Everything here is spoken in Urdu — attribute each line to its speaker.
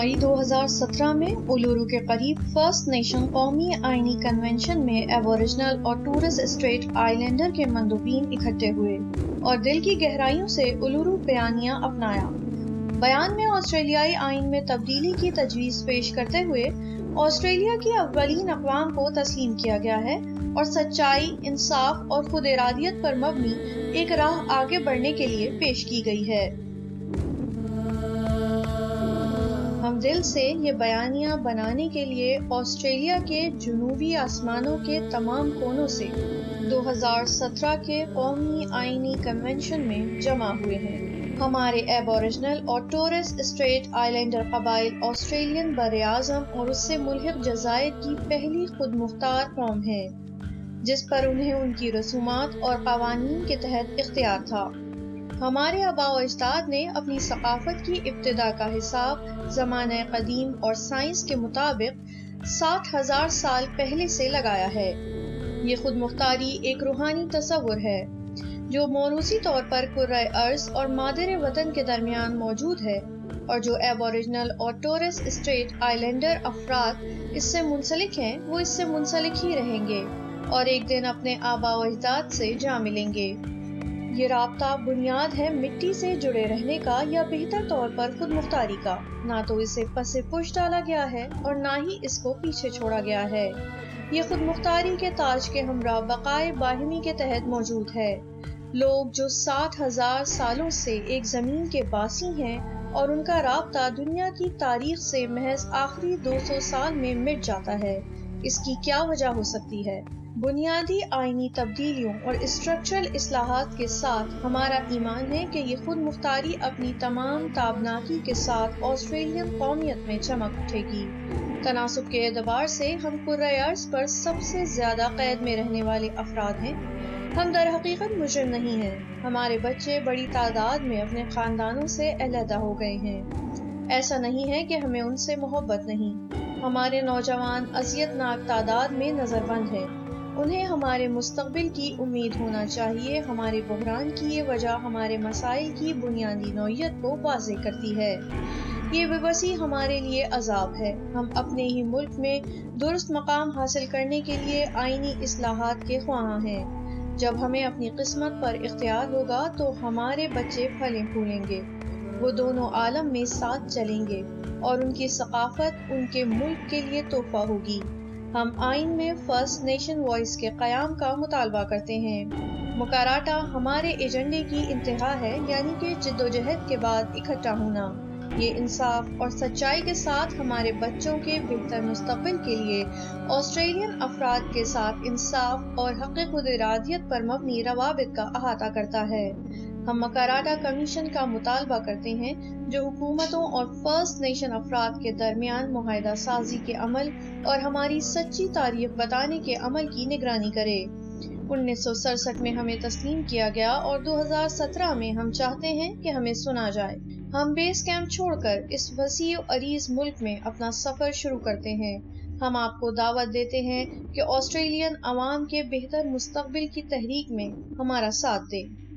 Speaker 1: مئی دو ہزار سترہ میں الورو کے قریب فرسٹ نیشن قومی آئینی کنونشن میں ایبوریجنل اور ٹورسٹ اسٹریٹ آئی لینڈر کے مندوبین اکٹھے ہوئے اور دل کی گہرائیوں سے الورو بیانیہ اپنایا۔ بیان میں آسٹریلیائی آئین میں تبدیلی کی تجویز پیش کرتے ہوئے آسٹریلیا کی اولین اقوام کو تسلیم کیا گیا ہے اور سچائی، انصاف اور خود ارادیت پر مبنی ایک راہ آگے بڑھنے کے لیے پیش کی گئی ہے۔ ہم دل سے یہ بیانیہ بنانے کے لیے آسٹریلیا کے جنوبی آسمانوں کے تمام کونوں سے دو ہزار سترہ کے قومی آئینی کنونشن میں جمع ہوئے ہیں۔ ہمارے ایبوریجنل اور ٹورس اسٹریٹ آئی لینڈر قبائل آسٹریلین بر اعظم اور اس سے ملحق جزائر کی پہلی خود مختار قوم ہے جس پر انہیں ان کی رسومات اور قوانین کے تحت اختیار تھا۔ ہمارے آبا و اجداد نے اپنی ثقافت کی ابتدا کا حساب زمانہ قدیم اور سائنس کے مطابق ساٹھ ہزار سال پہلے سے لگایا ہے۔ یہ خود مختاری ایک روحانی تصور ہے جو موروثی طور پر ارض اور مادر وطن کے درمیان موجود ہے اور جو ایبوریجنل اور ٹورس اسٹریٹ آئی لینڈر افراد اس سے منسلک ہیں، وہ اس سے منسلک ہی رہیں گے اور ایک دن اپنے آبا و اجداد سے جا ملیں گے۔ یہ رابطہ بنیاد ہے مٹی سے جڑے رہنے کا یا بہتر طور پر خود مختاری کا۔ نہ تو اسے پس پش ڈالا گیا ہے اور نہ ہی اس کو پیچھے چھوڑا گیا ہے۔ یہ خود مختاری کے تاج کے ہمراہ بقائے باہمی کے تحت موجود ہے۔ لوگ جو ساٹھ ہزار سالوں سے ایک زمین کے باسی ہیں اور ان کا رابطہ دنیا کی تاریخ سے محض آخری دو سو سال میں مٹ جاتا ہے۔ اس کی کیا وجہ ہو سکتی ہے؟ بنیادی آئینی تبدیلیوں اور اسٹرکچرل اصلاحات کے ساتھ ہمارا ایمان ہے کہ یہ خود مختاری اپنی تمام تابناکی کے ساتھ آسٹریلین قومیت میں چمک اٹھے گی۔ تناسب کے اعتبار سے ہم قرعرض پر سب سے زیادہ قید میں رہنے والے افراد ہیں۔ ہم در حقیقت مجرم نہیں ہیں۔ ہمارے بچے بڑی تعداد میں اپنے خاندانوں سے علیحدہ ہو گئے ہیں۔ ایسا نہیں ہے کہ ہمیں ان سے محبت نہیں۔ ہمارے نوجوان اذیت ناک تعداد میں نظر بند ہے انہیں ہمارے مستقبل کی امید ہونا چاہیے۔ ہمارے بحران کی یہ وجہ ہمارے مسائل کی بنیادی نوعیت کو واضح کرتی ہے۔ یہ بے بسی ہمارے لیے عذاب ہے۔ ہم اپنے ہی ملک میں درست مقام حاصل کرنے کے لیے آئینی اصلاحات کے خواہاں ہیں۔ جب ہمیں اپنی قسمت پر اختیار ہوگا تو ہمارے بچے پھلیں پھولیں گے۔ وہ دونوں عالم میں ساتھ چلیں گے اور ان کی ثقافت ان کے ملک کے لیے تحفہ ہوگی۔ ہم آئین میں فرسٹ نیشن وائس کے قیام کا مطالبہ کرتے ہیں۔ مکاراٹا ہمارے ایجنڈے کی انتہا ہے یعنی کہ جد و جہد کے بعد اکٹھا ہونا۔ یہ انصاف اور سچائی کے ساتھ ہمارے بچوں کے بہتر مستقبل کے لیے آسٹریلین افراد کے ساتھ انصاف اور حق خود ارادیت پر مبنی روابط کا احاطہ کرتا ہے۔ ہم مکاراٹا کمیشن کا مطالبہ کرتے ہیں جو حکومتوں اور فرسٹ نیشن افراد کے درمیان معاہدہ سازی کے عمل اور ہماری سچی تاریخ بتانے کے عمل کی نگرانی کرے۔ انیس سو سڑسٹھ میں ہمیں تسلیم کیا گیا اور دو ہزار سترہ میں ہم چاہتے ہیں کہ ہمیں سنا جائے۔ ہم بیس کیمپ چھوڑ کر اس وسیع و عریض ملک میں اپنا سفر شروع کرتے ہیں۔ ہم آپ کو دعوت دیتے ہیں کہ آسٹریلین عوام کے بہتر مستقبل کی تحریک میں ہمارا ساتھ دیں۔